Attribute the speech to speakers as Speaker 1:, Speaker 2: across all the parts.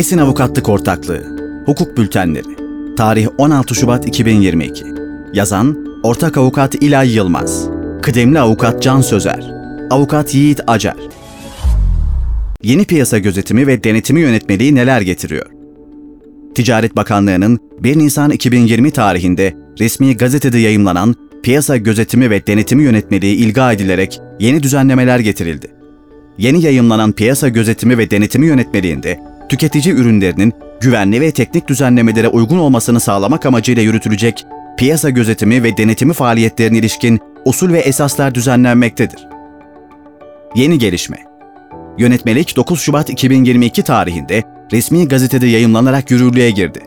Speaker 1: Esin Avukatlık Ortaklığı Hukuk Bültenleri Tarih 16 Şubat 2022 Yazan Ortak Avukat İlay Yılmaz Kıdemli Avukat Can Sözer Avukat Yiğit Acar Yeni piyasa gözetimi ve denetimi yönetmeliği neler getiriyor? Ticaret Bakanlığı'nın 1 Nisan 2020 tarihinde resmi gazetede yayımlanan Piyasa Gözetimi ve Denetimi Yönetmeliği ilga edilerek yeni düzenlemeler getirildi. Yeni yayımlanan Piyasa Gözetimi ve Denetimi Yönetmeliğinde tüketici ürünlerinin güvenli ve teknik düzenlemelere uygun olmasını sağlamak amacıyla yürütülecek piyasa gözetimi ve denetimi faaliyetlerine ilişkin usul ve esaslar düzenlenmektedir. Yeni gelişme Yönetmelik 9 Şubat 2022 tarihinde resmi gazetede yayımlanarak yürürlüğe girdi.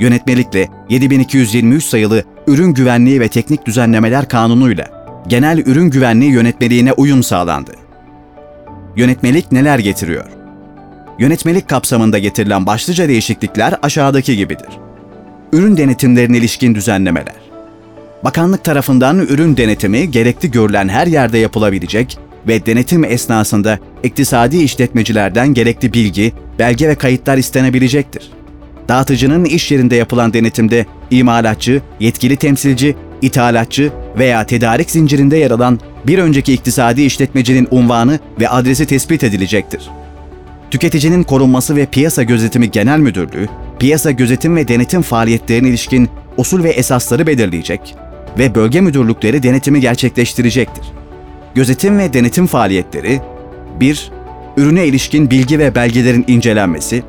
Speaker 1: Yönetmelikle 7223 sayılı Ürün Güvenliği ve Teknik Düzenlemeler Kanunu'yla Genel Ürün Güvenliği Yönetmeliğine uyum sağlandı. Yönetmelik neler getiriyor? Yönetmelik kapsamında getirilen başlıca değişiklikler aşağıdaki gibidir. Ürün denetimlerine ilişkin düzenlemeler. Bakanlık tarafından ürün denetimi gerekli görülen her yerde yapılabilecek ve denetim esnasında iktisadi işletmecilerden gerekli bilgi, belge ve kayıtlar istenebilecektir. Dağıtıcının iş yerinde yapılan denetimde imalatçı, yetkili temsilci, ithalatçı veya tedarik zincirinde yer alan bir önceki iktisadi işletmecinin unvanı ve adresi tespit edilecektir. Tüketicinin Korunması ve Piyasa Gözetimi Genel Müdürlüğü, piyasa gözetim ve denetim faaliyetlerine ilişkin usul ve esasları belirleyecek ve bölge müdürlükleri denetimi gerçekleştirecektir. Gözetim ve denetim faaliyetleri 1. Ürüne ilişkin bilgi ve belgelerin incelenmesi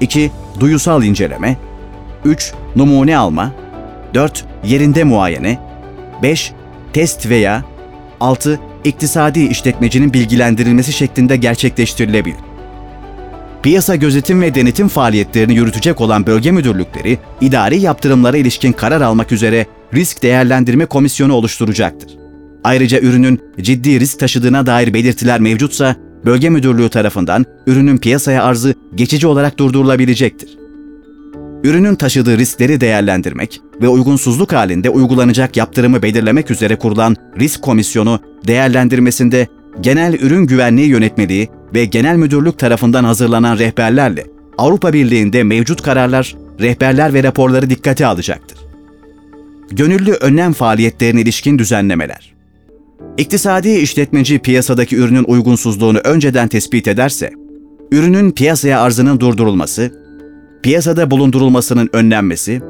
Speaker 1: 2. Duyusal inceleme 3. Numune alma 4. Yerinde muayene 5. Test veya 6. İktisadi işletmecinin bilgilendirilmesi şeklinde gerçekleştirilebilir. Piyasa gözetim ve denetim faaliyetlerini yürütecek olan bölge müdürlükleri, idari yaptırımlara ilişkin karar almak üzere risk değerlendirme komisyonu oluşturacaktır. Ayrıca ürünün ciddi risk taşıdığına dair belirtiler mevcutsa, bölge müdürlüğü tarafından ürünün piyasaya arzı geçici olarak durdurulabilecektir. Ürünün taşıdığı riskleri değerlendirmek ve uygunsuzluk halinde uygulanacak yaptırımı belirlemek üzere kurulan risk komisyonu değerlendirmesinde Genel Ürün Güvenliği Yönetmeliği ve Genel Müdürlük tarafından hazırlanan rehberlerle Avrupa Birliği'nde mevcut kararlar, rehberler ve raporları dikkate alacaktır. Gönüllü önlem faaliyetlerine ilişkin düzenlemeler. İktisadi işletmeci piyasadaki ürünün uygunsuzluğunu önceden tespit ederse, ürünün piyasaya arzının durdurulması, piyasada bulundurulmasının önlenmesi,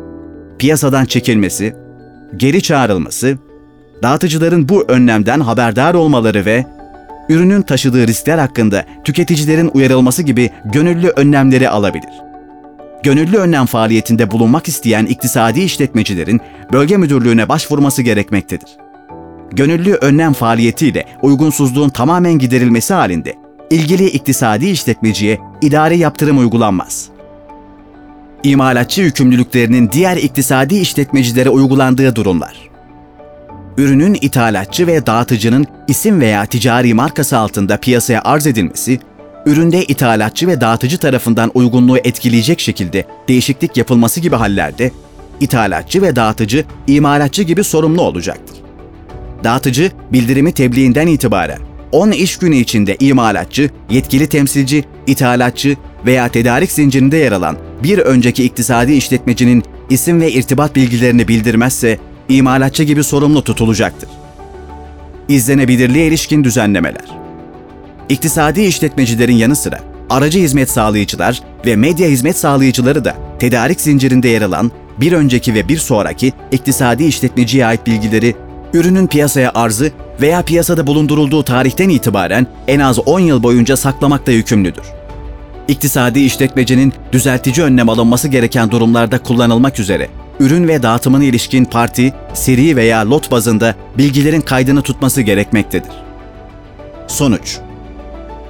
Speaker 1: piyasadan çekilmesi, geri çağrılması, dağıtıcıların bu önlemden haberdar olmaları ve ürünün taşıdığı riskler hakkında tüketicilerin uyarılması gibi gönüllü önlemleri alabilir. Gönüllü önlem faaliyetinde bulunmak isteyen iktisadi işletmecilerin bölge müdürlüğüne başvurması gerekmektedir. Gönüllü önlem faaliyetiyle uygunsuzluğun tamamen giderilmesi halinde ilgili iktisadi işletmeciye idari yaptırım uygulanmaz. İmalatçı yükümlülüklerinin diğer iktisadi işletmecilere uygulandığı durumlar ürünün ithalatçı ve dağıtıcının isim veya ticari markası altında piyasaya arz edilmesi, üründe ithalatçı ve dağıtıcı tarafından uygunluğu etkileyecek şekilde değişiklik yapılması gibi hallerde ithalatçı ve dağıtıcı imalatçı gibi sorumlu olacaktır. Dağıtıcı bildirimi tebliğinden itibaren 10 iş günü içinde imalatçı, yetkili temsilci, ithalatçı veya tedarik zincirinde yer alan bir önceki iktisadi işletmecinin isim ve irtibat bilgilerini bildirmezse imalatçı gibi sorumlu tutulacaktır. İzlenebilirliğe ilişkin düzenlemeler. İktisadi işletmecilerin yanı sıra aracı hizmet sağlayıcılar ve medya hizmet sağlayıcıları da tedarik zincirinde yer alan bir önceki ve bir sonraki iktisadi işletmeciye ait bilgileri ürünün piyasaya arzı veya piyasada bulundurulduğu tarihten itibaren en az 10 yıl boyunca saklamakta yükümlüdür. İktisadi işletmecinin düzeltici önlem alınması gereken durumlarda kullanılmak üzere ürün ve dağıtımına ilişkin parti, seri veya lot bazında bilgilerin kaydını tutması gerekmektedir. Sonuç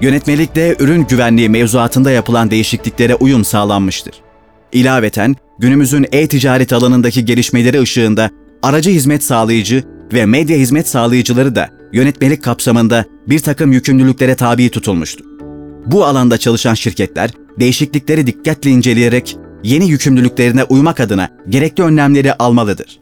Speaker 1: Yönetmelikte ürün güvenliği mevzuatında yapılan değişikliklere uyum sağlanmıştır. İlaveten günümüzün e-ticaret alanındaki gelişmeleri ışığında aracı hizmet sağlayıcı ve medya hizmet sağlayıcıları da yönetmelik kapsamında bir takım yükümlülüklere tabi tutulmuştur. Bu alanda çalışan şirketler değişiklikleri dikkatle inceleyerek yeni yükümlülüklerine uymak adına gerekli önlemleri almalıdır.